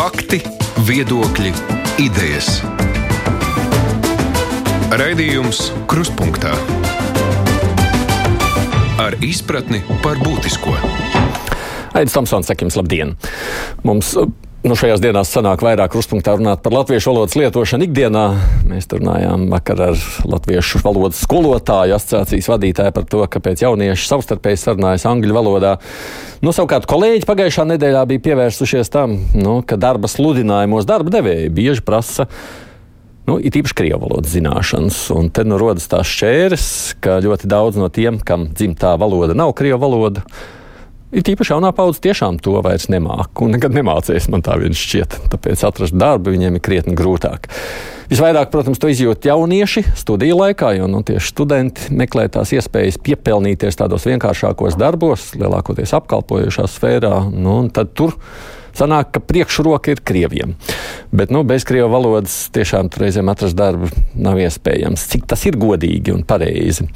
Fakti, viedokļi, idejas. Raidījums Krustpunktā ar izpratni par būtisko. Aizsmeļamies, Tomsons, sakim, labdien! Mums Nu, šajās dienās sanāk vairāk krustpunktā runāt par latviešu valodas lietošanu ikdienā. Mēs runājām vakar ar latviešu valodas skolotāju asociācijas vadītāju par to, kāpēc jaunieši savstarpēji sarunājas angļu valodā. Nu, savukārt kolēģi pagājušā nedēļā bija pievērsušies tam, nu, ka darba sludinājumos darba devēji bieži prasa. Nu, ir īpaši krievu valodas zināšanas. Un te nu rodas tās šķēres, ka ļoti daudz no tiem, kam dzimtā valoda nav krievu valoda, Ir tīpaši jaunā paudze tiešām to vairs nemāca un nekad nemācīs. Man tā viņš šķiet. Tāpēc atrast darbu viņiem ir krietni grūtāk. Visvairāk, protams, to izjūt jaunieši studiju laikā, jo nu, tieši studenti meklē tās iespējas piepelnīties tādos vienkāršākos darbos, lielākoties apkalpojošā sfērā. Nu, tad tur sanāk, ka priekšroka ir krieviem. Bet nu, bez krievu valodas tiešām reizēm atrast darbu nav iespējams. Cik tas ir godīgi un pareizi?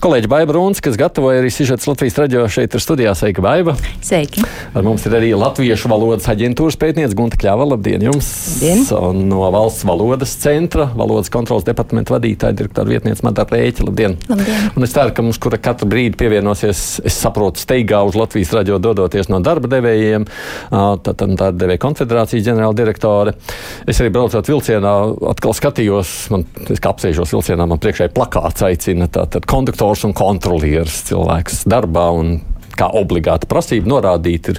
Kolēģi Baiba Rūns, kas gatavoja arī sižets Latvijas raidījā, šeit ir studijā. Sveika, Baiba! Sveiki! Ar mums ir arī Latviešu valodas aģentūras pētniece Gunta Kļava. Labdien jums! Dien. Un no Valsts valodas centra, valodas kontrolas departamenta vadītāja, direktora vietniece Madara Rēķa. Labdien! Labdien. Un es ceru, ka mums kura katru brīdi pievienosies, es saprotu, steigā uz Latvijas raidījā dodoties no darba devējiem. Tad un tā ir devēja konfederācijas ģenerāldirektore. Es arī braucot vilcienā, atkal skatījos, man, es kā apsēžos vilcienā, man priekšā ir plakāts aicina tātad konduktors un kontrolieris cilvēks darbā. Un, Kā obligāta prasība norādīt, ir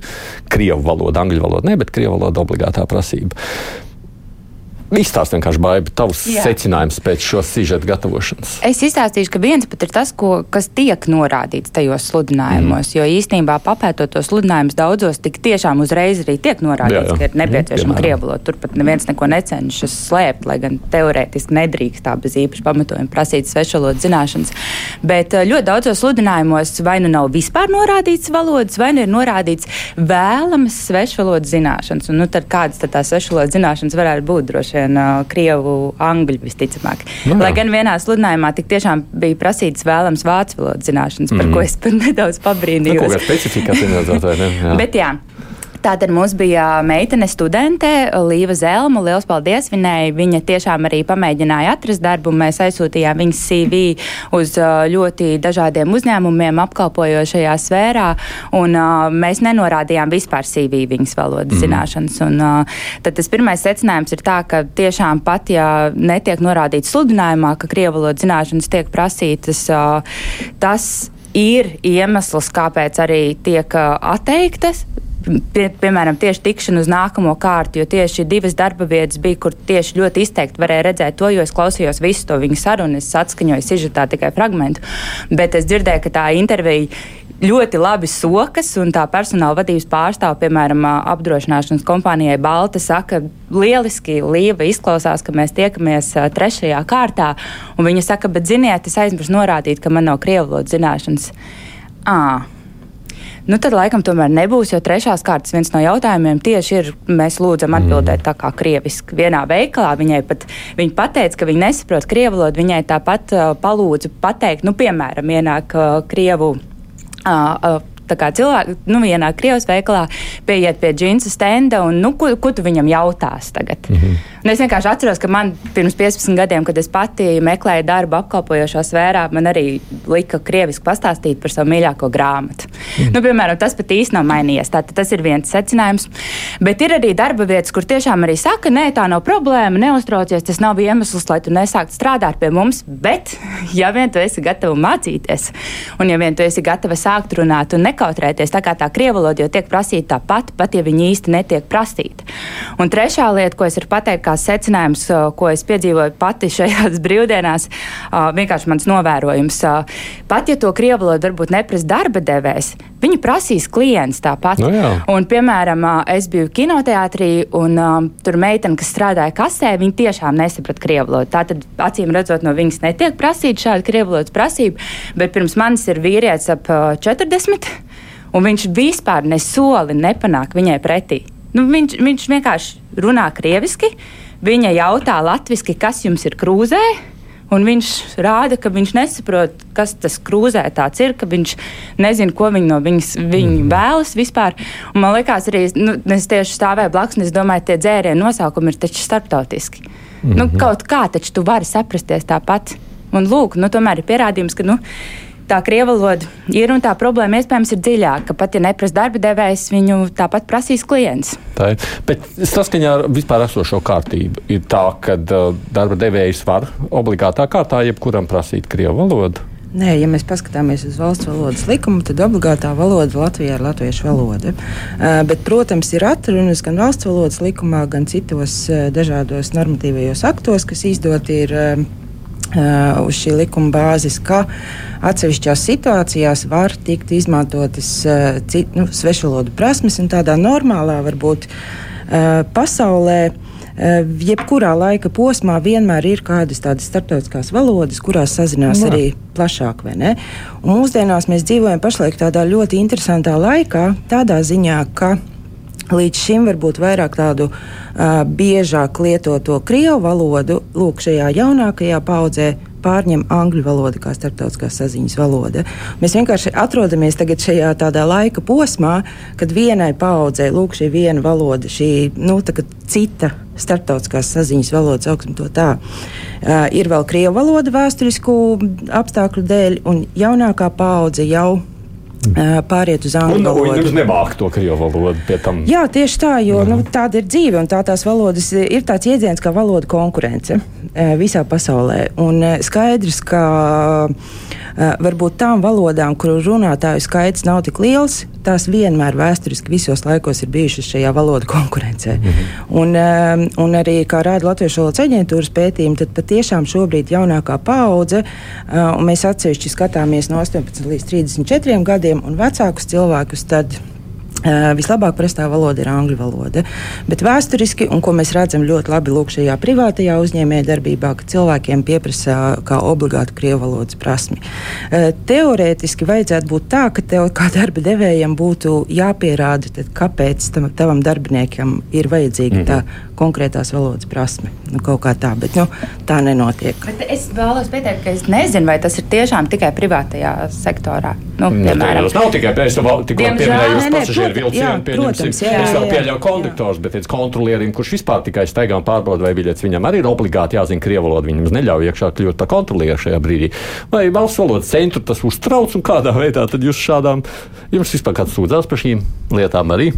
krievu valoda, angļu valoda. Nē, bet krievu valoda obligātā prasība. Izstāst vienkārši baidu tavus Jā. secinājumus pēc šo sižeta gatavošanas. Es izstāstīšu, ka viens pat ir tas, ko, kas tiek norādīts tajos sludinājumos. Mm. Jo īstenībā papētot tos sludinājumus daudzos, tik tiešām uzreiz arī tiek norādīts, jā, jā. ka ir nepieciešama mm, krievloda. Tur pat neviens neko necenšas slēpt, lai gan teorētiski nedrīkst tā bez īpaša pamatojuma prasīt svešvalodas zināšanas. Bet eh, ļoti daudzos sludinājumos vai nu nav vispār norādīts valodas, vai nu ir norādīts vēlamas svešvalodas zināšanas. Un, nu, tad kādas tad tās svešvalodas zināšanas varētu būt droši? Vien uh, krievu, angļu visticamāk. Nu Lai gan vienā sludinājumā tik tiešām bija prasīts vēlams vācu valodas zināšanas, par mm. ko es pat nedaudz pabrīnījos. Nu, specifika atzīmēt, vai ne? Jā. Bet jā. Tātad mums bija meitene studente, Līva Zelma. Lielas paldies viņai. Viņa tiešām arī pamēģināja atrast darbu. Mēs aizsūtījām viņas CV uz ļoti dažādiem uzņēmumiem, apkalpojošajā sfērā. Un, uh, mēs nenorādījām vispār CV viņas valodas mm. zināšanas. Un, uh, tad tas pirmais secinājums ir tā, ka tiešām pat, ja netiek norādīts sludinājumā, ka krievu valodas zināšanas tiek prasītas, uh, tas ir iemesls, kāpēc arī tiek atteiktas pie, piemēram, tieši tikšanu uz nākamo kārtu, jo tieši divas darba vietas bija, kur tieši ļoti izteikti varēja redzēt to, jo es klausījos visu to viņu sarunu, es atskaņoju sižetā tikai fragmentu, bet es dzirdēju, ka tā intervija ļoti labi sokas, un tā personāla vadības pārstāve, piemēram, apdrošināšanas kompānijai Balta, saka, lieliski Līva izklausās, ka mēs tiekamies trešajā kārtā, un viņa saka, bet ziniet, es aizmirsu norādīt, ka man nav krievu valodas zināšanas. À, Nu, tad laikam tomēr nebūs, jo trešās kārtas viens no jautājumiem tieši ir, mēs lūdzam atbildēt tā kā krieviski. Vienā veikalā viņai pat, viņa pateica, ka viņa nesaprot krievu valodu, viņai tāpat uh, palūdza pateikt, nu, piemēram, ienāk uh, krievu. Uh, uh, Tā kā cilvēki, nu, vienā Krievijas veikalā pieiet pie džinsa stenda un, nu, ko, ko tu viņam jautās tagad? Mm -hmm. Un es vienkārši atceros, ka man pirms 15 gadiem, kad es pati meklēju darbu apkalpojošā sfērā, man arī lika krieviski pastāstīt par savu mīļāko grāmatu. Mm. Nu, piemēram, tas pat īsti nav mainījies. Tātad tas ir viens secinājums. Bet ir arī darba vietas, kur tiešām arī saka, nē, tā nav problēma, neuztraucies, tas nav iemesls, lai tu nesāktu strādāt pie mums. Bet, ja vien tu esi gatava mācīties, un ja vien tu esi gatava sākt runāt un nekā nekautrēties. Tā kā tā krievu valoda jau tiek prasīta tāpat, pat ja viņi īsti netiek prasīta. Un trešā lieta, ko es varu pateikt, kā secinājums, ko es piedzīvoju pati šajās brīvdienās, vienkārši mans novērojums. Pat ja to krievu valodu varbūt neprasa darba devējs, viņi prasīs klients tāpat. No nu jā. un, piemēram, es biju kinoteātrī, un um, tur meitene, kas strādāja kasē, viņa tiešām nesaprata krievu valodu. Tātad, acīm redzot, no viņas netiek prasīta šāda krievu valodas prasība, bet pirms manis ir vīrietis ap 40 un viņš vispār ne soli nepanāk viņai pretī. Nu, viņš, viņš vienkārši runā krieviski, viņa jautā latviešu, kas jums ir krūzē. Un viņš rāda, ka viņš nesaprot, kas tas krūzē ir, ka viņš nezina, ko viņi no viņas viņi mm. vēlas vispār. Un man liekas, arī nu, es tieši stāvēju blakus, un es domāju, tie dzērienu nosaukumi ir taču starptautiski. Mm -hmm. nu, mhm. kaut kā taču tu vari saprasties tāpat. Un lūk, nu, tomēr ir pierādījums, ka. Nu, tā krievu valoda ir un tā problēma iespējams ir dziļāka. Pat ja neprasa darba devējs, viņu tāpat prasīs klients. Tā ir. Bet saskaņā ar vispār esošo kārtību ir tā, ka uh, darba devējs var obligātā kārtā jebkuram prasīt krievu valodu. Nē, ja mēs paskatāmies uz valsts valodas likumu, tad obligātā valoda Latvijā ir latviešu valoda. Uh, bet, protams, ir atrunas gan valsts valodas likumā, gan citos uh, dažādos normatīvajos aktos, kas izdoti ir uh, uh uz šī likuma bāzes, ka uh, atsevišķās situācijās var tikt izmantotas uh, cit, nu, svešvalodu prasmes, un tādā normālā varbūt uh, pasaulē. Uh, jebkurā laika posmā vienmēr ir kādas tādas starptautiskās valodas, kurās sazinās Jā. arī plašāk. Mūsdienās mēs dzīvojam pašlaik tādā ļoti interesantā laikā, tādā ziņā, ka Līdz šim varbūt vairāk tādu uh, biežāk lietoto krievu valodu, lūk, šajā jaunākajā paudzē pārņem angļu valoda kā starptautiskā saziņas valoda. Mēs vienkārši atrodamies tagad šajā tādā laika posmā, kad vienai paudzei lūk šī viena valoda, šī nu, cita starptautiskās saziņas valodas augsme to tā. Uh, ir vēl krievu valoda vēsturisku apstākļu dēļ, un jaunākā paudze jau pāriet uz angļu valodu. Viņš nemāca to krievu valodu pie tam. Jā, tieši tā, jo nu, tāda ir dzīve, un tā tās valodas ir tāds jēdziens kā valoda konkurence visā pasaulē. Un skaidrs, ka varbūt tām valodām, kuru runātāju skaits nav tik liels, tās vienmēr vēsturiski visos laikos ir bijušas šajā valodu konkurencē. -hmm. un, un arī, kā rāda Latviešu valodas aģentūras pētījumi, tad patiešām šobrīd jaunākā paudze, un mēs atsevišķi skatāmies no 18 līdz 34 gadiem, un vecākus cilvēkus tad Uh, vislabāk prastā valoda ir angļu valoda. Bet vēsturiski, un ko mēs redzam ļoti labi lūk, šajā privātajā uzņēmējdarbībā, ka cilvēkiem pieprasa kā obligātu krievu valodas prasmi. Teorētiski vajadzētu būt tā, ka tev kā darba devējam būtu jāpierāda, tad, kāpēc tam, tavam darbiniekam ir vajadzīga mm -hmm. tā konkrētās valodas prasme. Nu, kaut kā tā, bet nu, tā nenotiek. Bet es vēlos pateikt, ka es nezinu, vai tas ir tiešām tikai privātajā sektorā. Nu, nu piemēram, tas nav tikai pēc tam, tikko pieminējos pasažieru ir vilcieni, pieņemsim. Jā, jā, es vēl pieļauju konduktors, bet pēc kontrolierim, kurš vispār tikai staigā un pārbauda, vai biļets viņam arī ir obligāti jāzina krievu valoda, viņam neļauj iekšā kļūt par kontrolieru šajā brīdī. Vai valsts valodas centru tas uztrauc un kādā veidā tad jūs šādām, jums vispār kāds sūdzās par šīm lietām arī?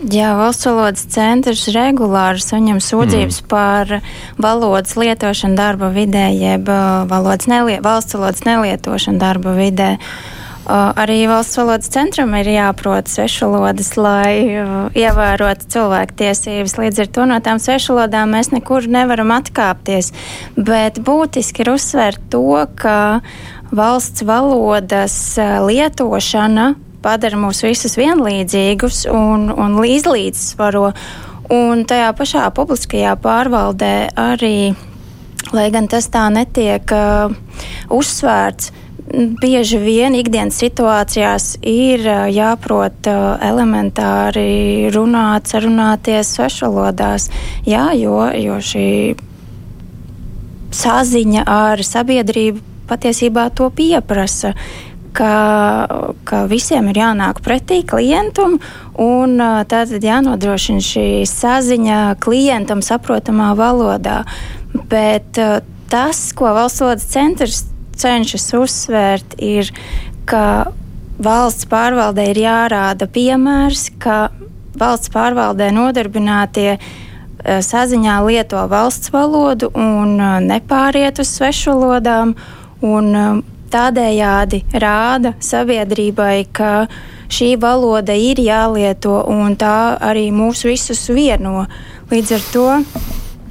Jā, valsts valodas centrs regulāri saņem sūdzības mm. par valodas lietošanu darba vidē, jeb uh, valodas nelie, valsts valodas nelietošanu darba vidē. Uh, Arī valsts valodas centram ir jāprot svešvalodas, lai ievērotu cilvēku tiesības. Līdz ar to no tām svešvalodām mēs nekur nevaram atkāpties. Bet būtiski ir uzsvērt to, ka valsts valodas lietošana padara mūs visus vienlīdzīgus un, un izlīdzsvaro. Un tajā pašā publiskajā pārvaldē arī, lai gan tas tā netiek uh, uzsvērts, bieži vien ikdienas situācijās ir jāprot elementāri runāt, sarunāties svešvalodās. Jā, jo, jo šī saziņa ar sabiedrību patiesībā to pieprasa. Ka, ka visiem ir jānāk pretī klientam, un tātad jānodrošina šī saziņa klientam saprotamā valodā. Bet tas, ko valsts valodas centrs cenšas uzsvērt, ir, ka valsts pārvaldē ir jārāda piemērs, ka valsts pārvaldē nodarbinātie saziņā lieto valsts valodu un nepāriet uz svešvalodām. Un, tādējādi rāda sabiedrībai, ka šī valoda ir jālieto un tā arī mūs visus vieno. Līdz ar to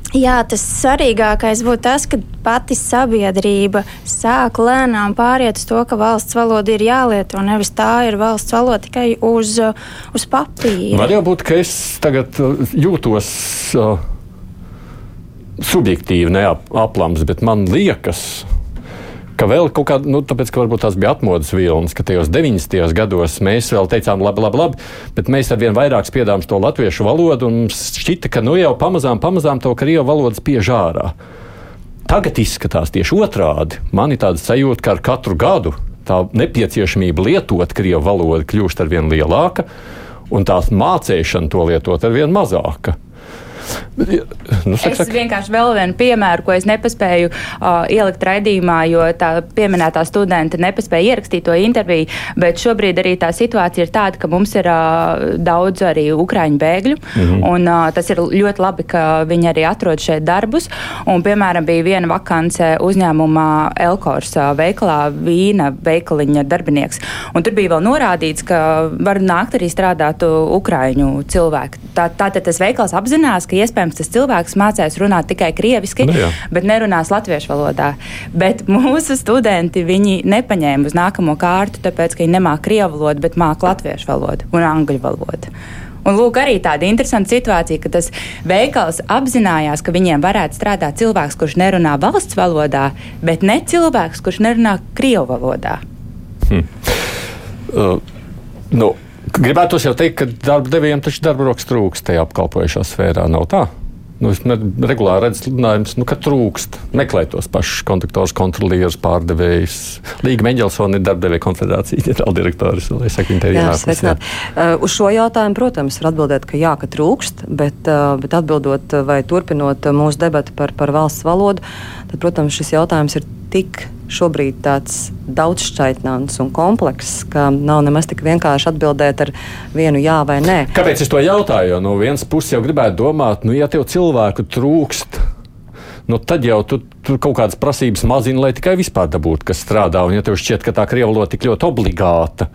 Jā, tas svarīgākais būtu tas, ka pati sabiedrība sāk lēnām pāriet uz to, ka valsts valoda ir jālieto. Nevis tā ir valsts valoda tikai uz, uz papīra. Var jau būt, ka es tagad uh, jūtos uh, subjektīvi neaplams, bet man liekas, ka vēl kaut kāda, nu, tāpēc, ka varbūt tās bija atmodas vilnis, ka tajos 90. gados mēs vēl teicām, labi, labi, labi, bet mēs ar vien vairāk spiedām to latviešu valodu un šķita, ka nu jau pamazām, pamazām to krievu valodu spiež ārā. tagad izskatās tieši otrādi. Man ir tāda sajūta, ka ar katru gadu tā nepieciešamība lietot krievu valodu kļūst ar vien lielāka, un tās mācīšana to lietot ar vien mazāka. Nu, saka, es vienkārši vēl vienu piemēru, ko es nepaspēju uh, ielikt raidījumā, jo tā pieminētā studenta nepaspēja ierakstīt to interviju, bet šobrīd arī tā situācija ir tāda, ka mums ir uh, daudz arī ukraiņu bēgļu, mm -hmm. un uh, tas ir ļoti labi, ka viņi arī atrod šeit darbus, un, piemēram, bija viena vakance uzņēmumā Elkors uh, veikalā vīna veikaliņa darbinieks, un tur bija vēl norādīts, ka var nākt arī strādāt ukraiņu cilvēku. Tā, tātad tas veikals apzinās, ka iespējams tas cilvēks mācās runāt tikai krieviski, nu, jā. bet nerunās latviešu valodā. Bet mūsu studenti viņi nepaņēma uz nākamo kārtu, tāpēc, ka viņi nemāk krievu valodu, bet māk latviešu valodu un angļu valodu. Un lūk, arī tāda interesanta situācija, ka tas veikals apzinājās, ka viņiem varētu strādāt cilvēks, kurš nerunā valsts valodā, bet ne cilvēks, kurš nerunā krievu valodā. Hmm. Uh, nu, Gribētu jau teikt, ka darba devējiem taču darba rokas trūkst tajā apkalpojušā sfērā. Nav tā. Nu, es regulāri redzu sludinājumus, nu, ka trūkst. Meklēt tos pašus kontaktors, kontrolierus, pārdevējus. Līga Meģelsona ir darbdevēja konfederācija ģenerāldirektoris. Jā, sveicināt. Uh, uz šo jautājumu, protams, var atbildēt, ka jā, ka trūkst, bet, uh, bet atbildot vai turpinot mūsu debatu par, par valsts valodu, tad, protams, šis jautājums ir tik šobrīd tāds daudzšķaitnāns un komplekss, ka nav nemaz tik vienkārši atbildēt ar vienu jā vai nē. Kāpēc es to jautāju? Jo no vienas puses jau gribētu domāt, nu, ja tev cilvēku trūkst. Nu, tad jau tu, tu kaut kādas prasības mazini, lai tikai vispār dabūtu, kas strādā. Un, ja tev šķiet, ka tā krievu valoda tik ļoti obligāta,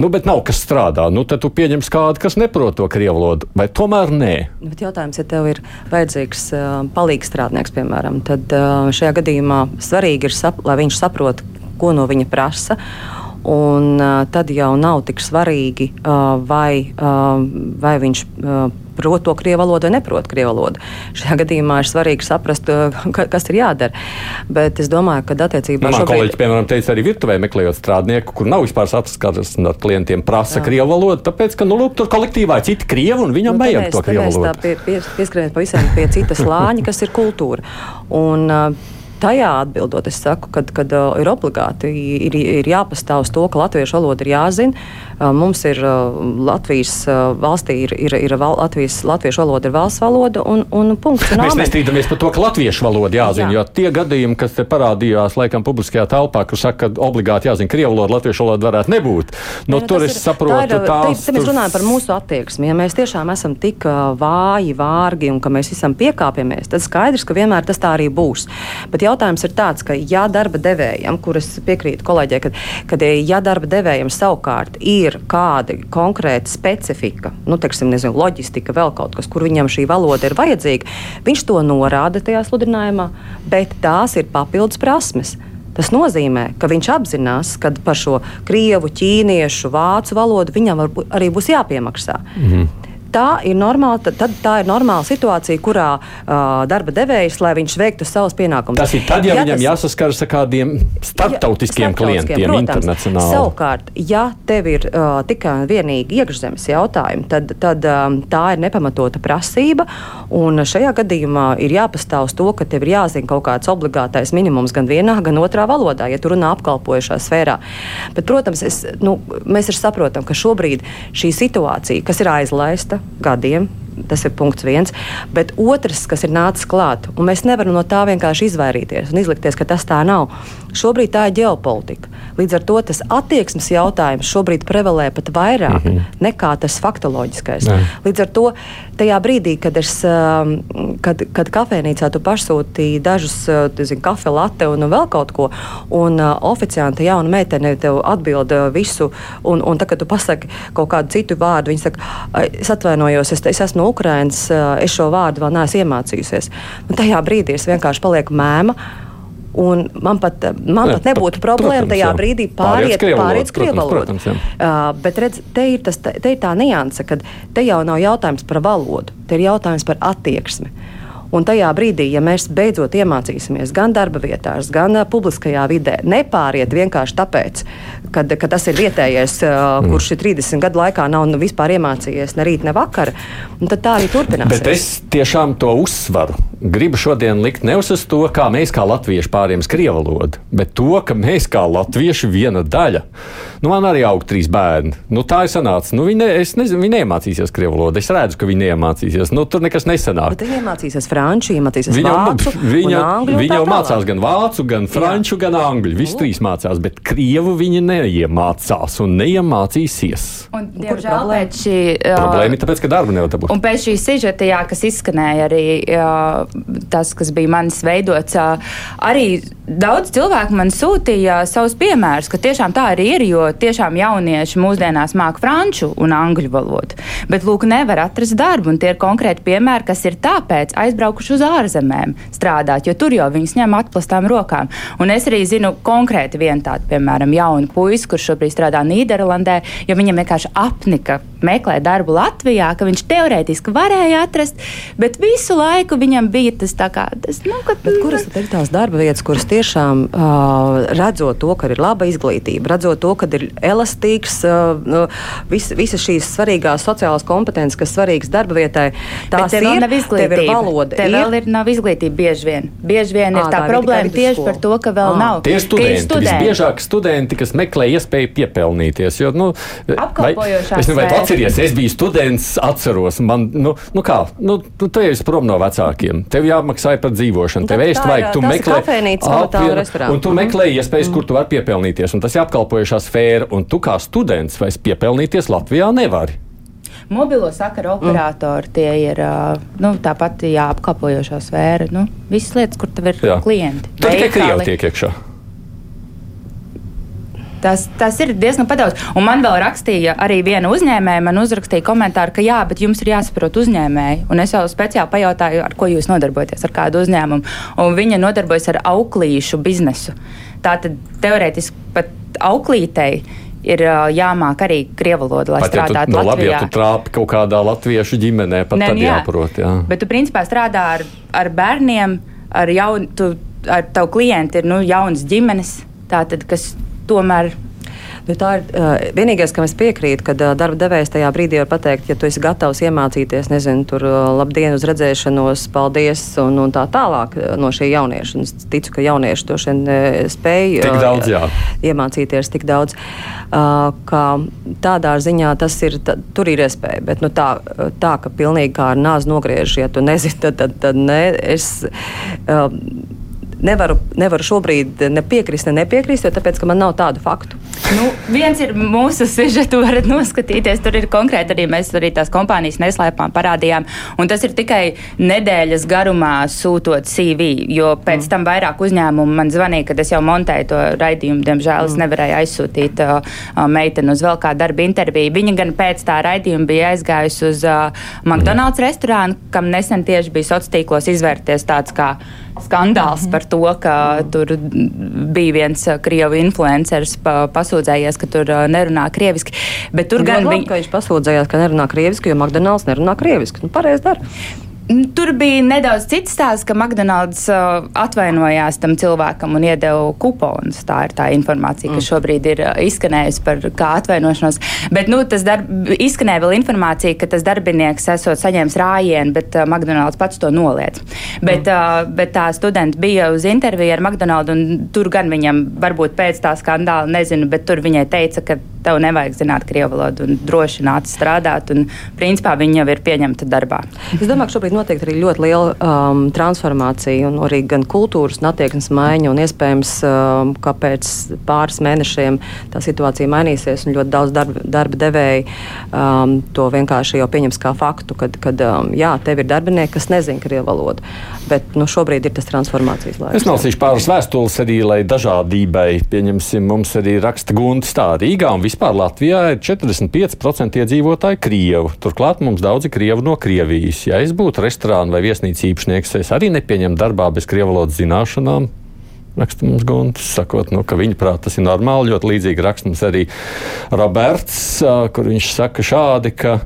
nu, bet nav kas strādā, nu, tad tu pieņems kādu, kas neprot to krievu valodu, vai tomēr nē? Bet jautājums, ja tev ir vajadzīgs uh, palīgs strādnieks, piemēram, tad uh, šajā gadījumā svarīgi ir, sap, lai viņš saprot, ko no viņa prasa. Un, uh, tad jau nav tik svarīgi, uh, vai, uh, vai viņš uh, prot to krievu valodu vai neprot krievu valodu. Šajā gadījumā ir svarīgi saprast, ka, kas ir jādara. Bet es domāju, ka attiecībā nu, šobrīd... kolēģis, piemēram, teica arī virtuvē meklējot strādnieku, kur nav vispār saskarsmes ar klientiem, prasa Jā. krievu valodu, tāpēc, ka, nu, lūk, tur kolektīvā ir citi krievi un viņam nu, vajag to krievu valodu. Pie, pie, pieskrienam pavisam pie citas lāņa, kas ir kultūra. Un, uh, tajā atbildot, es saku, ka uh, ir obligāti ir, ir jāpastāv uz to, ka latviešu valoda ir jāzina. Mums ir Latvijas valstī ir, ir, ir val, Latvijas, latviešu valoda ir valsts valoda un, un punkts. Un Mēs nestrīdamies par to, ka latviešu valoda jāzina, Jā. jo tie gadījumi, kas te parādījās laikam publiskajā telpā, kur saka, ka obligāti jāzina krievu valoda, latviešu valoda varētu nebūt. No nu, tur es saprotu, tā ir. Te, te mēs runājam par mūsu attieksmi. Ja mēs tiešām esam tik vāji, vārgi un ka mēs visam piekāpjamies, tad skaidrs, ka vienmēr tas tā arī būs. Bet jautājums ir tāds, ka ja darba devējam, kuras piekrītu kolēģei, kad, kad ja darba devējam savukārt ir kāda konkrēta specifika, nu, teiksim, nezinu, loģistika, vēl kaut kas, kur viņam šī valoda ir vajadzīga, viņš to norāda tajā sludinājumā, bet tās ir papildus prasmes. Tas nozīmē, ka viņš apzinās, ka par šo krievu, ķīniešu, vācu valodu viņam arī būs jāpiemaksā. Mm -hmm tā ir normāla, tad, tad tā ir normāla situācija, kurā uh, darba devējs, lai viņš veiktu savus pienākumus. Tas ir tad, ja, ja viņam tas, jāsaskaras ar kādiem starptautiskiem ja, klientiem, protams, internacionāli. Savukārt, ja tev ir uh, tikai un vienīgi iekšzemes jautājumi, tad, tad um, tā ir nepamatota prasība. Un šajā gadījumā ir jāpastāv uz to, ka tev ir jāzina kaut kāds obligātais minimums gan vienā, gan otrā valodā, ja tu runā apkalpojušā sfērā. Bet, protams, es, nu, mēs arī saprotam, ka šobrīd šī situācija, kas ir aizlaista, gadiem. Tas ir punkts viens. Bet otrs, kas ir nācis klāt, un mēs nevaram no tā vienkārši izvairīties un izlikties, ka tas tā nav. Šobrīd tā ir ģeopolitika. Līdz ar to tas attieksmes jautājums šobrīd prevalē pat vairāk mm -hmm. nekā tas faktoloģiskais. Ne. Līdz ar to tajā brīdī, kad, es, um, kad, kad kafejnīcā tu pasūtīji dažus uh, kafiju latte un vēl kaut ko, un uh, oficiāli jauna meitene tev atbild uh, visu, un, un tad, kad tu pasaki kaut kādu citu vārdu, viņa saka, es atvainojos, es, es esmu no Ukrainas, es šo vārdu vēl neesmu iemācījusies. Un tajā brīdī es vienkārši palieku mēma. Un man pat, man ne, pat nebūtu pat, problēma protams, tajā jā. brīdī pāriet uz krievu valodu. Uh, bet redz, te, ir tas, te ir tā nianse, ka te jau nav jautājums par valodu, te ir jautājums par attieksmi. Un tajā brīdī, ja mēs beidzot iemācīsimies gan darba vietās, gan publiskajā vidē, nepāriet vienkārši tāpēc, kad, ka tas ir vietējais, mm. kurš ir 30 gadu laikā nav nu, vispār iemācījies ne rīt, ne vakar, tad tā arī turpināsies. Bet es tiešām to uzsvaru. Gribu šodien likt nevis uz to, kā mēs kā latvieši pāriem uz krievu valodu, bet to, ka mēs kā latvieši viena daļa. Nu, man arī aug trīs bērni. Nu, tā ir sanāca. Nu, viņi, ne, es nezinu, viņi neiemācīsies krievu valodu. Es redzu, ka viņi neiemācīsies. Nu, tur nekas nesanāk. Bet viņi iemācīsies franču, iemācīsies Viņa, vācu, viņa, angļu. viņa jau mācās gan vācu, gan franču, gan angļu. Visi trīs mācās, bet krievu viņi neiemācās un neiemācīsies. Un, kur diemžēl problēma? pēc šī. uh, Problēma ir tāpēc, ka darbu nevar dabūt. Un pēc šīs sižeta, jā, kas izskanēja arī jā, tas, kas bija manis veidots, ā, arī daudz cilvēku man sūtīja savus piemērus, ka tiešām tā arī ir, jo tiešām jaunieši mūsdienās māk franču un angļu valodu. Bet, lūk, nevar atrast darbu, un tie ir konkrēti piemēri, kas ir tāpēc aizbraukuši uz ārzemēm strādāt, jo tur jau viņus ņem atplastām rokām. Un es arī zinu konkrēti vienu tādu, piemēram, jaunu puisi, kurš šobrīd strādā Nīderlandē, jo viņam vienkārši apnika meklēt darbu Latvijā, ka viņš teorētiski varēja atrast, bet visu laiku viņam bija tas tā kā, tas, nu, ka, Bet kuras ir tās darba vietas, kuras tiešām uh, redzot to, ka ir laba izglītība, redzot to, ka ir elastīgs, uh, vis, visas šīs svarīgās sociālās kompetences, kas svarīgas darba vietai, tās ir, nav izglītība. tev ir valoda. Tev vēl ir nav izglītība bieži vien. Bieži vien ir Ā, tā, tā ir problēma tieši par to, ka vēl Ā. nav. Tie ir ka studenti, visbiežāk studenti, kas meklē iespēju piepelnīties. Jo, nu, Apkalpojošā vai, es, nu, vai sfēra. Atceries, es biju students, atceros, man, nu, nu kā, nu, tu, tu esi prom no vecākiem. Tev jāmaksā par dzīvošanu, tev ēst vajag, tu tas ir meklē restorāns. un tu meklē iespējas, kur tu vari piepelnīties. Un tas ir apkalpojošā sfēra, un tu kā students vairs piepelnīties Latvijā nevari. Mobilo sakaru operatori tie ir nu, tāpat jā, apkalpojošā sfēra. Nu, visas lietas, kur tev ir Jā. klienti. Tur tikai krievi tiek iekšā. Tas, tas ir diezgan padaudz. Un man vēl rakstīja arī viena uzņēmēja, man uzrakstīja komentāru, ka jā, bet jums ir jāsaprot uzņēmēji. Un es jau speciāli pajautāju, ar ko jūs nodarbojaties, ar kādu uzņēmumu. Un viņa nodarbojas ar auklīšu biznesu. Tātad teorētiski pat auklītei ir jāmāk arī krievu valoda, lai Pat ja tu, strādātu nu, labi, Latvijā. ja tu trāpi kaut kādā latviešu ģimenē, pat Nē, tad nu jā. jāprot. Jā. Bet tu principā strādā ar, ar bērniem, ar jaunu, tu, ar tavu klientu ir nu, jaunas ģimenes, tātad, kas tomēr Nu, tā ir uh, vienīgais, kam es piekrītu, kad uh, darba devējs tajā brīdī var pateikt, ja tu esi gatavs iemācīties, nezinu, tur uh, labdien uz redzēšanos, paldies un, un tā tālāk uh, no šī jaunieša. Un es ticu, ka jaunieši to šodien uh, spēj Tik daudz, jā. iemācīties tik daudz. Uh, ka tādā ziņā tas ir, ta, tur ir iespēja, bet nu, tā, tā, ka pilnīgi kā ar nāzi nogriež, ja tu nezini, tad, tad, tad ne, es. Uh, Nevaru, nevaru šobrīd ne piekrist, ne nepiekrist, jo tāpēc, man nav tādu faktu. Nu, viens ir mūsu sižetu, varat noskatīties. Tur ir konkrēti arī mēs arī tās kompānijas neslēpām, parādījām. Un tas ir tikai nedēļas garumā sūtot CV, jo pēc mm. tam vairāk uzņēmumu man zvanīja, kad es jau montēju to raidījumu. Diemžēl mm. es nevarēju aizsūtīt uh, uh, meiteni uz vēl kādu darba interviju. Viņa gan pēc tā raidījuma bija aizgājusi uz uh, McDonald's restorānu, kam nesen tieši bija sociālos tīklos izvērties tāds kā skandāls par to, ka tur bija viens uh, krievu influenceris pa, pasūdzējies, ka tur uh, nerunā krieviski. Bet tur Tur gan gan viņi. viņš pasūdzējās, ka nerunā krieviski, jo McDonald's nerunā krieviski. Nu, pareizi dara. Tur bija nedaudz cits stāsts, ka McDonald's uh, atvainojās tam cilvēkam un iedeva kuponus. Tā ir tā informācija, kas šobrīd ir uh, izskanējusi par atvainošanos. Bet nu, tas darb, izskanēja vēl informācija, ka tas darbinieks esot saņēmis rājienu, bet uh, McDonald's pats to noliedz. Bet, uh, bet tā studenta bija uz interviju ar McDonald's, un tur gan viņam varbūt pēc tā skandāla, nezinu, bet tur viņai teica, ka tev nevajag zināt krievu valodu un droši nāc strādāt. Un, principā viņa jau ir pieņemta darbā. Es domāju, ka šobrīd notiek arī ļoti liela um, transformācija, un arī gan kultūras un attieksmes maiņa. Un iespējams, um, ka pēc pāris mēnešiem tā situācija mainīsies, un ļoti daudz darba, darba devēji um, to vienkārši jau pieņems kā faktu, kad, kad um, jā, tev ir darbinieki, kas nezina krievu valodu. Bet nu, šobrīd ir tas transformācijas laiks. Es nolasīšu pāris vēstules arī, lai dažādībai, pieņemsim, mums arī raksta Guntis tā Rīgā un vispār Latvijā ir 45% iedzīvotāji Krievu. Turklāt mums daudzi Krievu no Krievijas. Ja es būtu restorāna vai viesnīcas īpašnieks, es arī nepieņemtu darbā bez Krievu valodas zināšanām. Raksta mums Guntis, sakot, nu, ka viņa prāt tas ir normāli. Ļoti līdzīgi raksta mums arī Roberts, kur viņš saka šādi, ka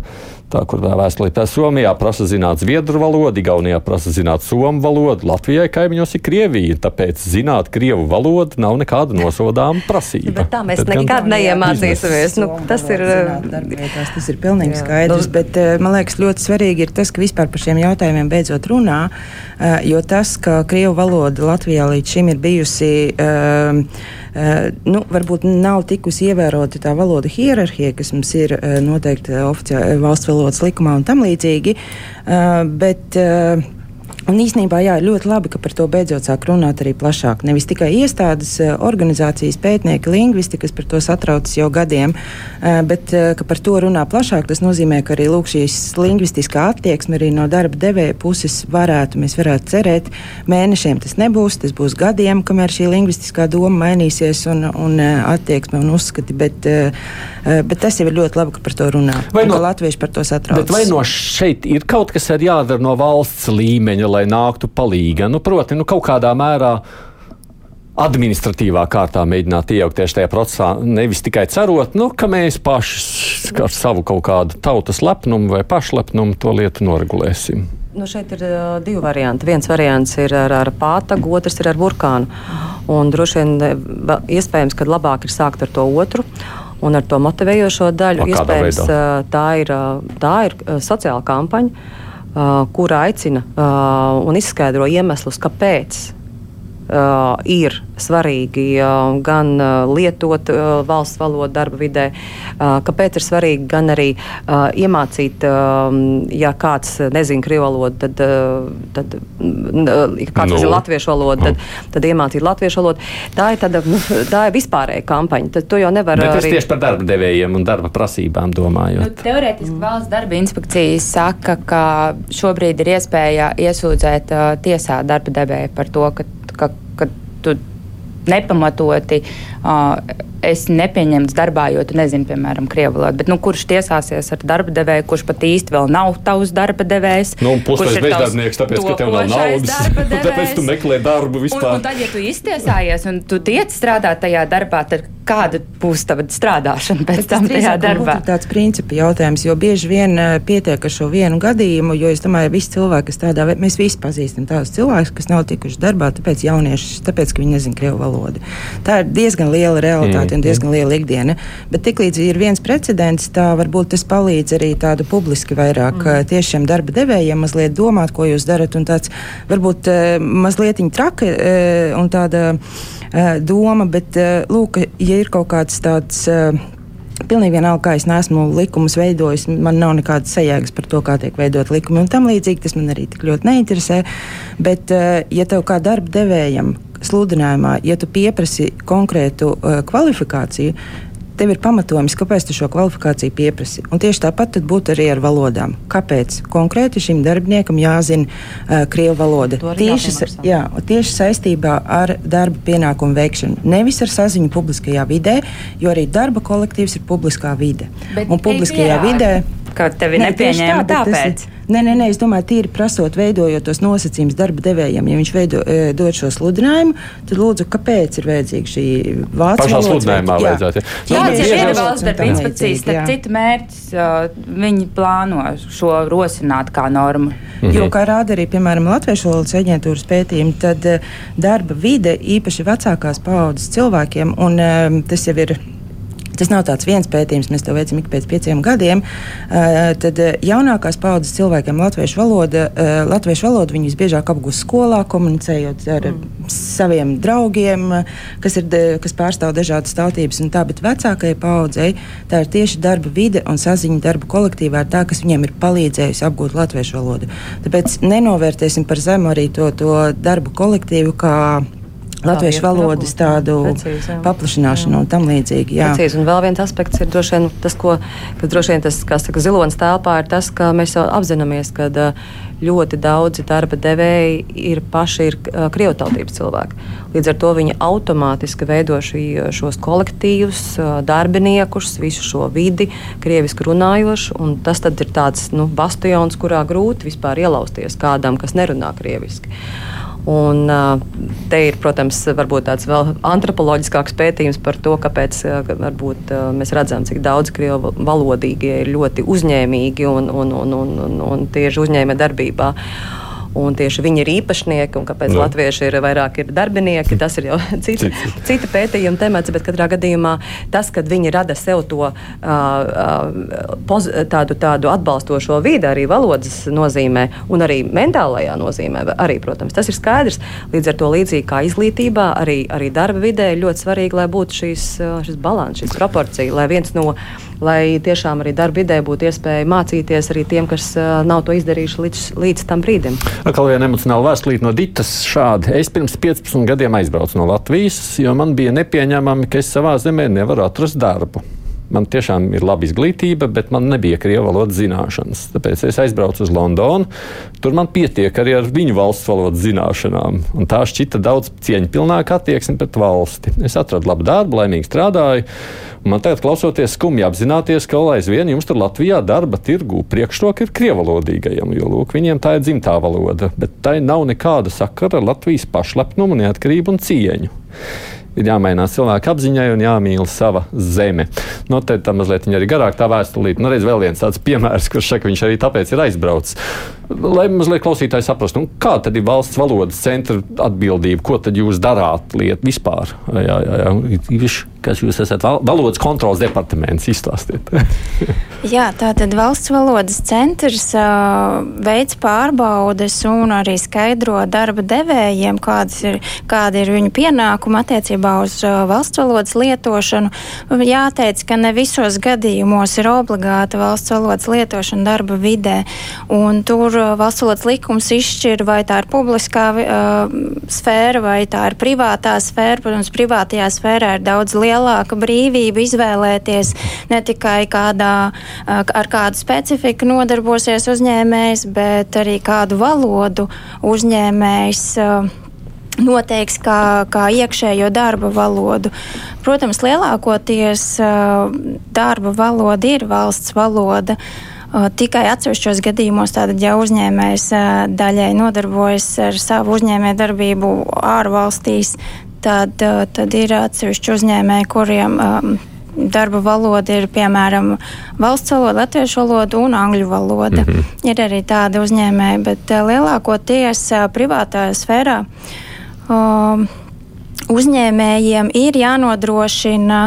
Tā, kur tā vēstulītē Somijā prasa zināt zviedru valodu, Igaunijā prasa zināt somu valodu, Latvijai kaimiņos ir Krievija, tāpēc zināt krievu valodu nav nekāda nosodāma prasība. Bet tā mēs Bet nekad neiemācīsimies. Nu, tas ir. Darbvietās, tas ir pilnīgi skaidrs, bet man liekas ļoti svarīgi ir tas, ka vispār par šiem jautājumiem beidzot runā, jo tas, ka krievu valoda Latvijā līdz šim ir bijusi. Uh, Uh, nu, varbūt nav tikusi ievērota tā valoda hierarhija, kas mums ir uh, noteikti oficiāli valsts valodas likumā un tam līdzīgi. Uh, bet, uh, Un īsnībā jā, ļoti labi, ka par to beidzot sāk runāt arī plašāk. Nevis tikai iestādes, eh, organizācijas, pētnieki, lingvisti, kas par to satraucas jau gadiem, eh, bet eh, ka par to runā plašāk. Tas nozīmē, ka arī lūk, šīs lingvistiskā attieksme arī no darba devēja puses varētu, mēs varētu cerēt, mēnešiem tas nebūs, tas būs gadiem, kamēr šī lingvistiskā doma mainīsies un, un attieksme un uzskati. Bet, bet tas jau ir ļoti labi, ka par to runā. Vai no, latvieši par to satraucas. Vai no šeit ir kaut kas jādara no valsts līmeņa? Lai nāktu palīga. Nu, proti, nu, kaut kādā mērā administratīvā kārtā mēģināt iejaukties tajā procesā, nevis tikai cerot, nu, ka mēs paši ar savu kaut kādu tautas lepnumu vai pašlepnumu to lietu noregulēsim. Nu, šeit ir uh, divi varianti. Viens variants ir ar, ar pātagu, otrs ir ar burkānu. Un droši vien iespējams, ka labāk ir sākt ar to otru. Un ar to motivējošo daļu, iespējams, tā ir, tā ir sociāla kampaņa Uh, kur aicina un izskaidro iemeslus, kāpēc uh, ir svarīgi uh, gan uh, lietot uh, valsts valodu darba vidē, uh, kāpēc ir svarīgi gan arī uh, iemācīt, uh, ja kāds nezina krievu valodu, tad, uh, tad uh, ja kāds no. nezina latviešu valodu, tad, tad iemācīt latviešu valodu. Tā ir tāda, nu, tā ir vispārēja kampaņa. Tad to jau nevar. Bet arī... tieši par darba devējiem un darba prasībām domājot. Nu, teorētiski mm. valsts darba inspekcija saka, ka šobrīd ir iespēja iesūdzēt uh, tiesā darba devēju par to, ka ka, ka tu nepamatoti uh, esi nepieņemts darbā, jo tu nezini, piemēram, krievu valodu. Bet nu, kurš tiesāsies ar darba devēju, kurš pat īsti vēl nav tavs darba devējs? Nu, Puses bezdarbnieks, tāpēc, ka tev nav naudas. tāpēc tu meklē darbu vispār. Un, un tad, ja tu iztiesājies un tu tiec strādāt tajā darbā, tad kāda būs tava strādāšana pēc Bet tam tajā darbā? Tas ir tāds principu jautājums, jo bieži vien pietiek ar šo vienu gadījumu, jo es domāju, visi cilvēki, kas tādā mēs visi pazīstam tādus cilvēkus, kas nav tikuši darbā, tāpēc jaunieši, tāpēc, ka viņi nezina krievu valodu. Tā ir diezgan liela realitāte. Mm un diezgan liela ikdiena. Bet tiklīdz ir viens precedents, tā varbūt tas palīdz arī tādu publiski vairāk mm. tieši šiem darba devējiem mazliet domāt, ko jūs darat. Un tāds varbūt mazliet traka un tāda doma, bet lūk, ja ir kaut kāds tāds. Pilnīgi vienalga, kā es neesmu likumus veidojis, man nav nekādas sajēgas par to, kā tiek veidot likumi un tam līdzīgi. Tas man arī tik ļoti neinteresē. Bet, ja tev kā darba devējam sludinājumā, ja tu pieprasi konkrētu uh, kvalifikāciju, tev ir pamatojums, kāpēc tu šo kvalifikāciju pieprasi. Un tieši tāpat būtu arī ar valodām. Kāpēc konkrēti šim darbiniekam jāzina uh, krievu valoda? Tieši, jā, tieši saistībā ar darba pienākumu veikšanu. Nevis ar saziņu publiskajā vidē, jo arī darba kolektīvs ir publiskā vide. Bet un publiskajā vidē. Ka tevi ne, nepieņēma tā, tāpēc. Tas, Nē, nē, nē, es domāju, tīri prasot, veidojot tos nosacījumus darba devējiem. Ja viņš veido, e, dod šo sludinājumu, tad lūdzu, kāpēc ir vajadzīga šī vācu valoda? Pašā sludinājumā vajadzētu. Jā, Tāds ir viena valsts darba inspekcijas, tad citu mērķis viņi plāno šo rosināt kā normu. Mhm. Jo, kā rāda arī, piemēram, Latviešu valodas aģentūras pētījumi, tad darba vide īpaši vecākās paaudzes cilvēkiem, un e, tas jau ir Tas nav tāds viens pētījums, mēs to veicam ik pēc pieciem gadiem. Uh, tad jaunākās paudzes cilvēkiem latviešu valoda, uh, latviešu valodu viņi visbiežāk apgūst skolā, komunicējot ar mm. saviem draugiem, kas, ir, kas pārstāv dažādas tautības un tā, bet vecākajai paudzei tā ir tieši darba vide un saziņa darba kolektīvā ir tā, kas viņiem ir palīdzējusi apgūt latviešu valodu. Tāpēc nenovērtēsim par zemu arī to, to darbu kolektīvu kā latviešu valodas tādu Precīzi, paplašināšanu un tam līdzīgi. Jā. Precīzi. Un vēl viens aspekts ir droši vien tas, ko, ka droši vien tas, kas saka, zilonis telpā, ir tas, ka mēs jau apzināmies, ka ļoti daudzi darba devēji ir paši ir krievtautības cilvēki. Līdz ar to viņi automātiski veido šī, šos kolektīvus, darbiniekus, visu šo vidi, krieviski runājošu, un tas tad ir tāds nu, bastions, kurā grūti vispār ielausties kādam, kas nerunā krieviski. Un, te ir, protams, tāds vēl antropoloģiskāks pētījums par to, kāpēc varbūt, mēs redzam, cik daudz krievu valodīgie ir ļoti uzņēmīgi un, un, un, un, un, un tieši uzņēmē darbībā un tieši viņi ir īpašnieki, un kāpēc no. latvieši ir vairāk ir darbinieki, tas ir jau cita, cita pētījuma temats, bet katrā gadījumā tas, kad viņi rada sev to uh, uh, poz, tādu, tādu atbalstošo vidi arī valodas nozīmē un arī mentālajā nozīmē, arī, protams, tas ir skaidrs. Līdz ar to līdzīgi kā izglītībā, arī, arī darba vidē ir ļoti svarīgi, lai būtu šīs, šis balans, šīs proporcija, lai viens no lai tiešām arī darba vidē būtu iespēja mācīties arī tiem, kas nav to izdarījuši līdz, līdz tam brīdim. Atkal viena emocionāla vēstulīte no Ditas šādi. Es pirms 15 gadiem aizbraucu no Latvijas, jo man bija nepieņemami, ka es savā zemē nevaru atrast darbu. Man tiešām ir laba izglītība, bet man nebija krievu valodas zināšanas. Tāpēc es aizbraucu uz Londonu. Tur man pietiek arī ar viņu valsts valodas zināšanām. Un tā šķita daudz cieņpilnāka attieksme pret valsti. Es atradu labu darbu, laimīgi strādāju. Man tagad, klausoties, skumji apzināties, ka aizvien jums tur Latvijā darba tirgū priekšroka ir krievalodīgajiem, jo lūk, viņiem tā ir dzimtā valoda, bet tai nav nekāda sakara ar Latvijas pašlepnumu, neatkarību un cieņu ir jāmainās cilvēka apziņai un jāmīl sava zeme. Nu, tad tā mazliet arī garāk tā vēstulīte. Nu, redz, vēl viens tāds piemērs, kurš saka, viņš arī tāpēc ir aizbraucis. Lai mazliet klausītāji saprastu, nu, kā tad ir valsts valodas centra atbildība, ko tad jūs darāt lietu vispār? Jā, jā, jā. Kas jūs esat valodas kontrolas departaments? Izstāstiet. jā, tā tad valsts valodas centrs uh, veids pārbaudes un arī skaidro darba devējiem, ir, kāda ir viņu pienākuma attiecībā uz uh, valsts valodas lietošanu. Jāteic, ka ne visos gadījumos ir obligāta valsts valodas lietošana darba vidē. Tur tur valsts valodas likums izšķir, vai tā ir publiskā uh, sfēra vai tā ir privātā sfēra. Protams, privātajā sfērā ir daudz lielāka brīvība izvēlēties ne tikai kādā, uh, ar kādu specifiku nodarbosies uzņēmējs, bet arī kādu valodu uzņēmējs. Uh, noteiks kā, kā iekšējo darba valodu. Protams, lielākoties uh, darba valoda ir valsts valoda. Uh, Tikai atsevišķos gadījumos tātad, ja uzņēmējs daļai nodarbojas ar savu uzņēmē darbību ārvalstīs, tad, tad ir atsevišķi uzņēmēji, kuriem darba valoda ir piemēram valsts valoda, latviešu valoda un angļu valoda. Mm -hmm. Ir arī tādi uzņēmēji, bet lielākoties privātā sfērā uzņēmējiem ir jānodrošina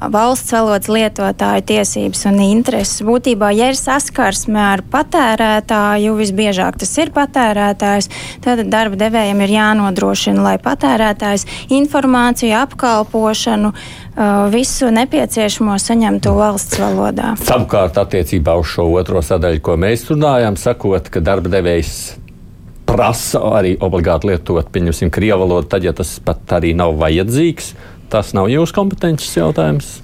valsts valodas lietotāju tiesības un intereses. Būtībā, ja ir saskarsme ar patērētāju, visbiežāk tas ir patērētājs, tad darba devējiem ir jānodrošina, lai patērētājs informāciju, apkalpošanu, visu nepieciešamo saņemtu valsts valodā. Savukārt, attiecībā uz šo otro sadaļu, ko mēs runājam, sakot, ka darba devējs prasa arī obligāti lietot, pieņemsim, krievu valodu, tad, ja tas pat arī nav vajadzīgs tas nav jūsu kompetences jautājums?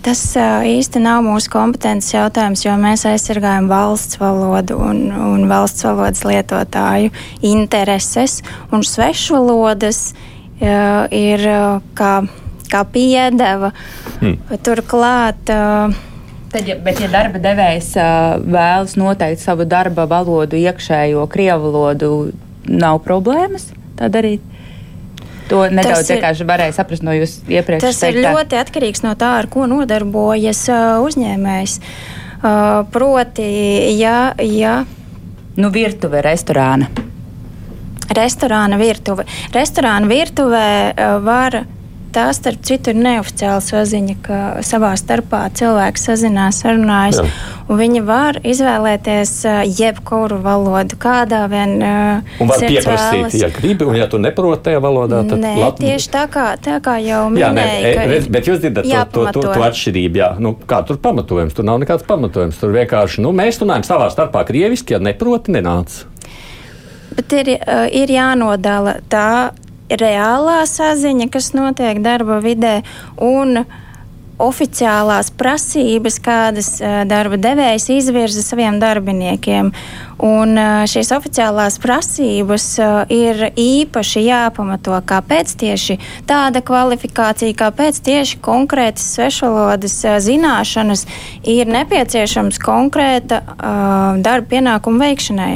Tas īsti nav mūsu kompetences jautājums, jo mēs aizsargājam valsts valodu un, un valsts valodas lietotāju intereses. Un svešvalodas uh, ir kā, kā piedeva. Hmm. Turklāt. Uh, Tad, ja, bet, ja darba devējs uh, vēlas noteikt savu darba valodu, iekšējo krievu valodu, nav problēmas tā darīt? To nedaudz vienkārši varēja saprast no jūsu iepriekš. Tas teiktā. ir ļoti atkarīgs no tā, ar ko nodarbojas uzņēmējs. Proti, ja. ja nu, virtuve, restorāna. Restorāna virtuve. Restorāna virtuvē var tā, starp citu, ir neoficiāla saziņa, ka savā starpā cilvēki sazinās, sarunājas. Viņi var izvēlēties jebkuru valodu, kādā vien. Un var pieprasīt, vēlas. ja gribi, un ja tu neproti tajā valodā, tad nē, lat... tieši tā kā, tā kā jau minēju. Jā, nē, e, redz, bet jūs dzirdat to, to, to, to atšķirību, jā. Nu, kā tur pamatojums? Tur nav nekāds pamatojums. Tur vienkārši, nu, mēs runājam savā starpā krieviski, ja neproti, nenāc. Bet ir, ir jānodala tā reālā saziņa, kas notiek darba vidē, un oficiālās prasības, kādas darba devējs izvirza saviem darbiniekiem. Un šīs oficiālās prasības ir īpaši jāpamato, kāpēc tieši tāda kvalifikācija, kāpēc tieši konkrētas svešvalodas zināšanas ir nepieciešams konkrēta uh, darba pienākuma veikšanai.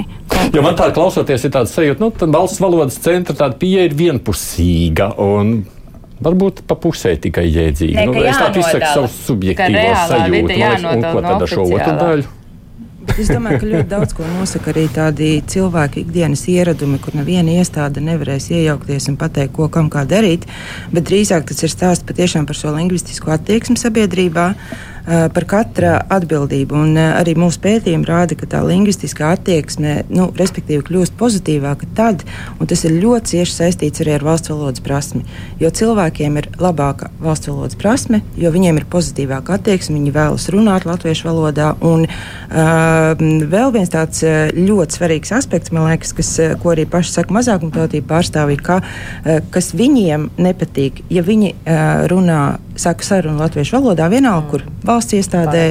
Jo man tā klausoties, ir tāds sajūta, ka nu, valsts valodas centra pieeja ir vienpusīga. Un... Varbūt pa pusē tikai jēdzīgi. Nu, es tā izsaku savu subjektīvo sajūtu. Un, un ko tad ar šo otru daļu? Es domāju, ka ļoti daudz ko nosaka arī tādi cilvēki ikdienas ieradumi, kur neviena iestāde nevarēs iejaukties un pateikt, ko kam kā darīt. Bet drīzāk tas ir stāsts patiešām par šo lingvistisko attieksmi sabiedrībā. Eh, par katra atbildību. Un eh, arī mūsu pētījumi rāda, ka tā lingvistiskā attieksme, nu, kļūst pozitīvāka tad, un tas ir ļoti cieši saistīts arī ar valsts valodas prasmi. Jo cilvēkiem ir labāka valsts valodas prasme, jo viņiem ir pozitīvāka attieksme, viņi vēlas runāt latviešu valodā. Un uh, vēl viens tāds ļoti svarīgs aspekts, man liekas, kas, ko arī paši saka mazākumtautību pārstāvji, ka, uh, kas viņiem nepatīk, ja viņi uh, runā, saka sarunu latviešu valodā, vienalga, kur valsts valsts iestādē,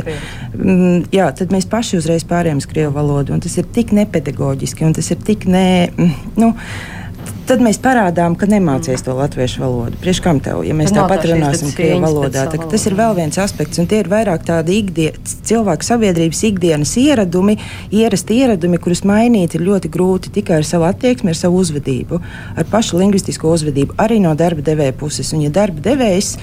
mm, jā, tad mēs paši uzreiz pārējām uz krievu valodu. Tas ir tik nepedagoģiski un tas ir tik ne. Mm, nu, tad mēs parādām, ka nemācies to latviešu valodu. Priekš kam tev, ja mēs tāpat runāsim krievu valodā? Tā, tas ir vēl viens aspekts, un tie ir vairāk tādi ikdienas, cilvēku sabiedrības ikdienas ieradumi, ierasti ieradumi, kurus mainīt ir ļoti grūti tikai ar savu attieksmi, ar savu uzvedību, ar pašu lingvistisko uzvedību, arī no darba devēja puses. Un, ja darba devējs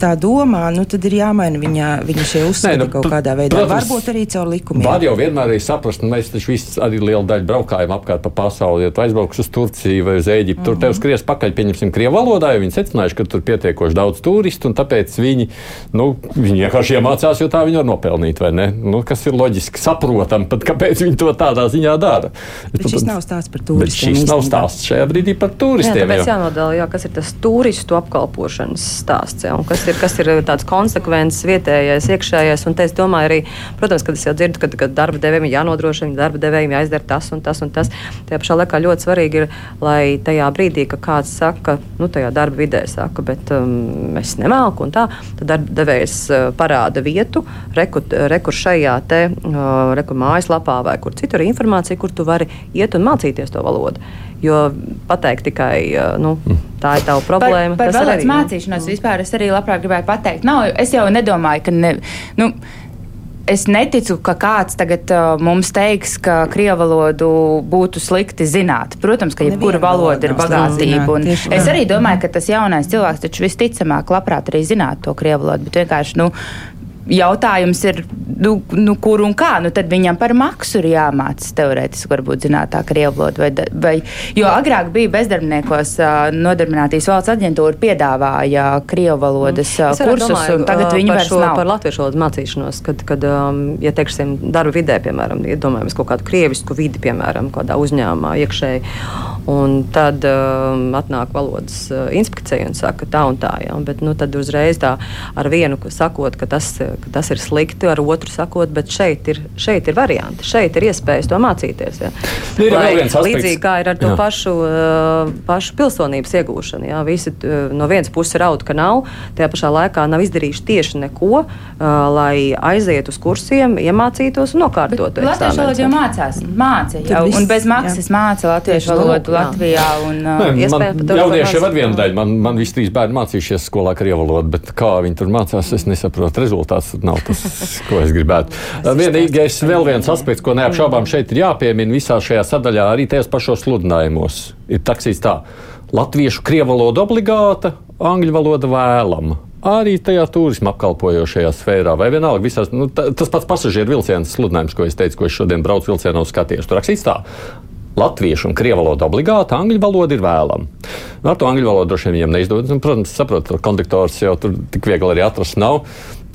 tā domā, nu, tad ir jāmaina viņa, viņa šie uzskati nu, kaut kādā veidā. Protams, Varbūt arī caur likumiem. Var jau vienmēr arī saprast, nu, mēs taču visi arī liela daļa braukājam apkārt pa pasauli, ja tu aizbrauks uz Turciju vai uz Eģiptu. Tur tev skries pakaļ, pieņemsim, krievu valodā, jo viņi secinājuši, ka tur pietiekoši daudz turistu, un tāpēc viņi, nu, viņi vienkārši iemācās, jo tā viņi var nopelnīt, vai ne? Nu, kas ir loģiski saprotam, pat kāpēc viņi to tādā ziņā dara. Bet šis nav stāsts par turistiem. Šis nav stāsts šajā brīdī par turistiem. Jā, tāpēc jā. jānodala, jā, kas ir tas turistu apkalpošanas stāsts, jā, un kas ir, kas ir tāds konsekvents vietējais, iekšējais, un te es domāju arī, protams, kad es jau dzirdu, ka, ka darba devējiem jānodrošina, darba devējiem jāizdara tas un tas un tas. Tajā pašā laikā ļoti svarīgi ir, lai tajā brīdī, kad kāds saka, nu, tajā darba vidē saka, bet um, es nemāku, un tā, tad darba devējs uh, parāda vietu, rekur, rekur šajā te, uh, rekur mājaslapā vai kur citur informācija, kur tu vari iet un mācīties to valodu. Jo pateikt tikai, uh, nu, tā ir tava problēma. Par, par valodas mācīšanos nu. vispār es arī labprāt gribēju pateikt. Nav, es jau nedomāju, ka. Ne, nu, es neticu, ka kāds tagad uh, mums teiks, ka krievu valodu būtu slikti zināt. Protams, ka jebkura valoda ir bagātība. Es arī domāju, ka tas jaunais cilvēks taču visticamāk labprāt arī zinātu to krievu valodu, bet vienkārši nu, jautājums ir, nu, nu, kur un kā. Nu, tad viņam par maksu ir jāmācās teorētiski, varbūt zināt tā krievu valodu. Vai, vai, jo agrāk bija bezdarbniekos nodarbinātīs valsts aģentūra piedāvāja krievu valodas mm. kursus, domāju, un tagad viņi vairs nav. Par latviešu valodas mācīšanos, kad, kad ja teiksim, darba vidē, piemēram, iedomājamies kaut kādu krievisku vidi, piemēram, kādā uzņēmumā iekšēji, un tad um, atnāk valodas inspekcija un saka tā un tā, ja, bet nu, tad uzreiz tā ar vienu sakot, ka tas ka tas ir slikti, ar otru sakot, bet šeit ir, šeit ir varianti, šeit ir iespējas to mācīties. Ja. Nu, ir Lai, līdzīgi kā ir ar to jā. pašu, uh, pašu pilsonības iegūšanu. Ja. Visi uh, no vienas puses raud, ka nav, tajā pašā laikā nav izdarījuši tieši neko, uh, lai aizietu uz kursiem, iemācītos un nokārtotu. Latviešu valodu jau mācās, māca jau, un bez maksas jā. māca latviešu valodu Latvijā. Un, uh, Nē, man, jaunieši jau var viena daļa, man, man visi trīs bērni mācījušies skolā krievu valodu, bet kā viņi tur mācās, es nesaprotu rezultātu tas nav tas, ko es gribētu. Vienīgais vēl viens aspekts, ko neapšaubām šeit ir jāpiemina visā šajā sadaļā, arī tajos pašos sludinājumos, ir taksīs tā. Latviešu krievu valoda obligāta, angļu valoda vēlama. Arī tajā turisma apkalpojošajā sfērā, vai vienalga, visās, nu, tas pats pasažieru vilciens sludinājums, ko es teicu, ko es šodien braucu vilcienā uz skaties. Tur rakstīts tā, latviešu un krievu valoda obligāti, angļu valoda ir vēlama. Nu, ar to angļu valodu droši vien viņiem neizdodas. Un, protams, saprotu, ka konduktors jau tur tik viegli arī atrast nav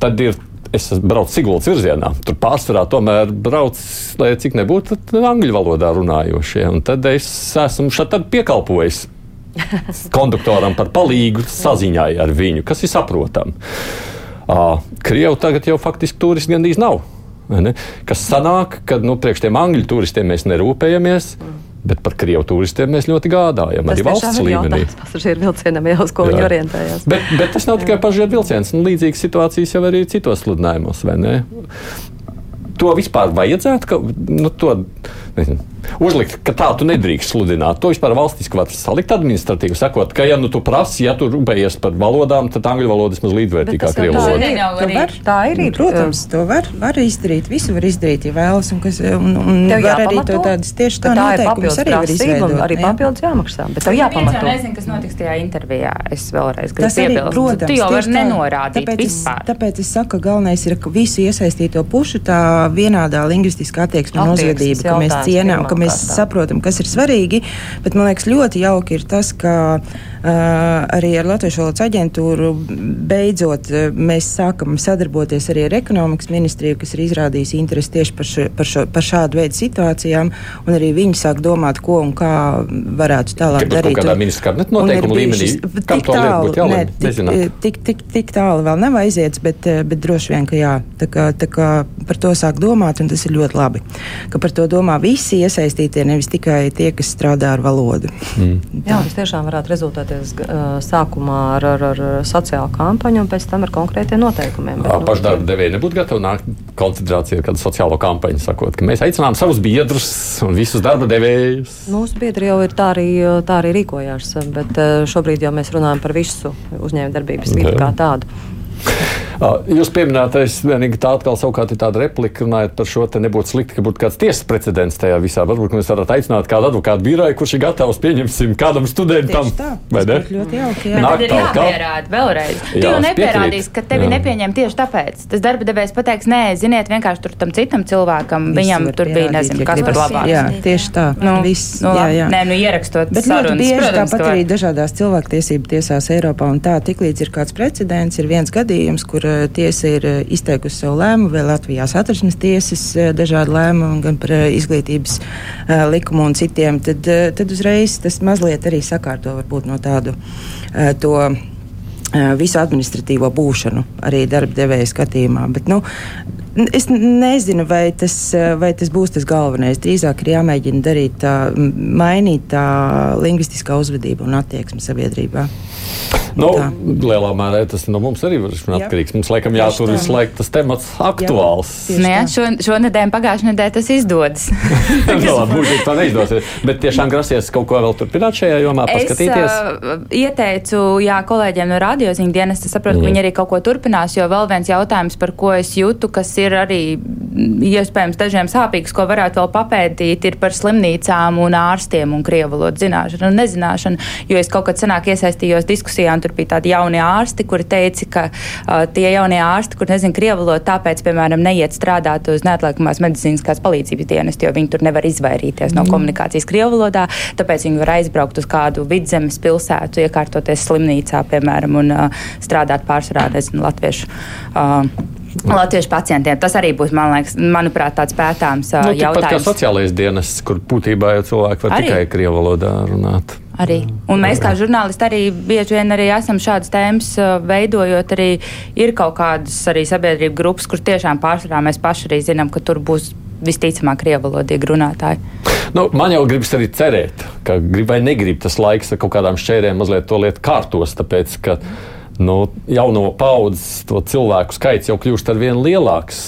tad ir. Es braucu Siguldas virzienā. Tur pārsvarā tomēr brauc, lai cik nebūtu angļu valodā runājošie. Un tad es esmu šeit piekalpojis konduktoram par palīgu saziņai ar viņu, kas ir saprotami. Uh, Krievu tagad jau faktiski turisti gandrīz nav. Kas sanāk, ka nu, priekš tiem angļu turistiem mēs nerūpējamies. Mm Bet par krievu turistiem mēs ļoti gādājam, arī valsts līmenī. Pasažieru vilcienam jau uz ko viņi orientējās. Bet, bet tas nav tikai pasažieru vilciens. Nu, līdzīgas situācijas jau arī citos sludinājumos, vai ne? To vispār vajadzētu, ka nu, to nezinu, uzlikt, ka tā tu nedrīkst sludināt. To vispār valstiski var salikt administratīvi, sakot, ka, ja nu tu prasi, ja tu rūpējies par valodām, tad angļu valoda vismaz līdzvērtīga kā krievu valoda. Tā ir. Nu, protams, to var, var izdarīt. Visu var izdarīt, ja vēlas. Un, kas, un, un Tev var arī to tādas tieši tā noteikumus arī var izveidot. Arī papildus jāmaksā. Bet tev jāpamato. Es nezinu, kas notiks tajā intervijā. Es vēlreiz arī, piebilst. protams, tu jau tā. nenorādīt Tāpēc es, vispār. tāpēc es saku, ka galvenais ir ka visu iesaistīto pušu tā vienādā lingvistiskā attieksme un uzvedība, ka mēs cienām, ka mēs saprotam, kas ir svarīgi. Bet man liekas, ļoti jauki ir tas, ka arī ar Latvijas valodas aģentūru beidzot uh, mēs sākam sadarboties arī ar ekonomikas ministriju, kas ir izrādījusi interesi tieši par, šo, par, šo, par šādu veidu situācijām, un arī viņi sāk domāt, ko un kā varētu tālāk Ka darīt. kādā ministra kabineta noteikuma līmenī, tik tālu, ne, tik, Nezināt. tik, tik, tik tālu vēl nav aiziets, bet, eh, bet droši vien, ka jā. Tā kā, tā kā par to sāk domāt, un tas ir ļoti labi. Ka par to domā visi iesaistītie, nevis tikai tie, kas strādā ar valodu. Mm. Jā, tas tiešām varētu rezultēties uh, sākumā ar, ar, ar sociālu kampaņu un pēc tam ar konkrētiem noteikumiem. Bet, nu, Pašdarba devēji nebūtu gatavi nākt koncentrācijā kādu sociālo kampaņu, sakot, ka mēs aicinām savus biedrus un visus darba devējus. Mūsu biedri jau ir tā arī, tā arī rīkojās, bet šobrīd jau mēs runājam par visu uzņēmējdarbības vidi kā tādu. Ā, Jūs pieminētais, vienīgi tā atkal savukārt ir tāda replika, runājot par šo, te nebūtu slikti, ka būtu kāds tiesas precedents tajā visā. Varbūt mēs varētu aicināt kādu advokātu biroju, kurš ir gatavs pieņemsim kādam studentam. Tieši tā. Vai ne? ļoti jauki. Jā. Nāk Tad ir jāpierāda vēlreiz. Tu Jā, jau es nepierādīsi, ka tevi Jā. nepieņem tieši tāpēc. Tas darba devējs pateiks, nē, ziniet, vienkārši tur tam citam cilvēkam, Visi viņam tur bija nezinu, kas gribas. labāk. Jā, tieši tā. Nu, Viss, nu, jā, jā. Nē, nu ierakstot Bet ļoti sarunas, bieži protams, tāpat arī dažādās cilvēktiesību tiesās Eiropā un tā, tiklīdz ir kāds precedents, ir viens gadījums, kur eh, tiesa ir eh, izteikusi savu lēmumu, vai Latvijās atversmes tiesas eh, dažādi lēmumi, gan par izglītības likumu un citiem, tad, tad uzreiz tas mazliet arī sakārto varbūt no tādu to visu administratīvo būšanu arī darba devēja skatījumā. Bet, nu, es nezinu, vai tas, eh, vai tas būs tas galvenais. Drīzāk ir jāmēģina darīt tā, mainīt tā lingvistiskā uzvedība un attieksme sabiedrībā. Nu, Tā. lielā mērā tas no mums arī ir atkarīgs. Mums laikam jātur visu laiku tas temats aktuāls. Tā. šo, šonadēļ, pagājušajā nedēļā tas izdodas. Labi, Mūžīgi tā neizdosies. Bet tiešām grasies kaut ko vēl turpināt šajā jomā, Es paskatīties. uh, ieteicu jā, kolēģiem no radioziņas dienas, es saprotu, mm. ka Mhm. viņi arī kaut ko turpinās, jo vēl viens jautājums, par ko es jūtu, kas ir arī mm, iespējams dažiem sāpīgs, ko varētu vēl papētīt, ir par slimnīcām un ārstiem un krievu valodu zināšanu un nezināšanu. Jo es kaut kad senāk iesaistījos diskusijā, un tur bija tādi jauni ārsti, kuri teica, ka uh, tie jaunie ārsti, kur nezina krievu valodu, tāpēc, piemēram, neiet strādāt uz neatliekamās medicīniskās palīdzības dienestu, jo viņi tur nevar izvairīties no komunikācijas krievu valodā. Tāpēc viņi var aizbraukt uz kādu vidzemes pilsētu, iekārtoties slimnīcā, piemēram, un uh, strādāt pārsvarā nezinu, latviešu. Uh, Latviešu pacientiem tas arī būs, man liekas, manuprāt, tāds pētāms Nu, tikpat kā jautājums. sociālais dienests, kur būtībā jau cilvēki var Arī. tikai krievu valodā runāt. Arī. Un mēs, kā žurnālisti, arī bieži vien arī esam šādas tēmas veidojot. Arī ir kaut kādas arī sabiedrību grupas, kur tiešām pārsvarā mēs paši arī zinām, ka tur būs visticamāk krievalodīgi runātāji. Nu, man jau gribas arī cerēt, ka grib vai negrib tas laiks ar kaut kādām šķērēm mazliet to lietu kārtos, tāpēc ka nu, jauno paudzes cilvēku skaits jau kļūst ar vien lielāks.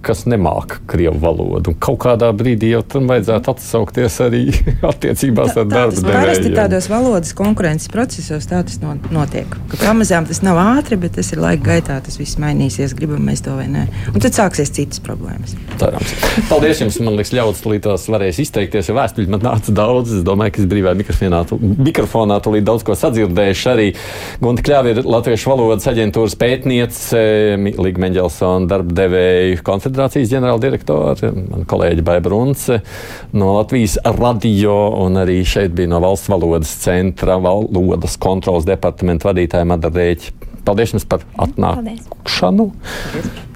Kas nemāca krievu valodu. Un kaut kādā brīdī jau tam vajadzētu atsaukties arī attiecībās ar darba tas parasti tādos valodas konkurences procesos tā tas no- notiek. Ka pamazām tas nav ātri, bet tas ir laika gaitā. Tas viss mainīsies, gribam mēs to vai nē. Un tad sāksies citas problēmas. Cerams. Paldies jums. Man liekas, ļaudis līdz varēs izteikties, jo vēstuļi man nāca daudz. Es domāju, ka es brīvā mikrofonā, tu- mikrofonā tulīt daudz ko sadzirdējuši. Arī Gunta Kļāva ir Latviešu valodas aģentūras pētniece, Līga Meņģelsona darba devēju konfederācijas ģenerāldirektore, man kolēģi Baiba Runce no Latvijas radio un arī šeit bija no Valsts valodas centra valodas kontrolas departamenta vadītāja Madara Rēķa. Paldies jums par atnākšanu.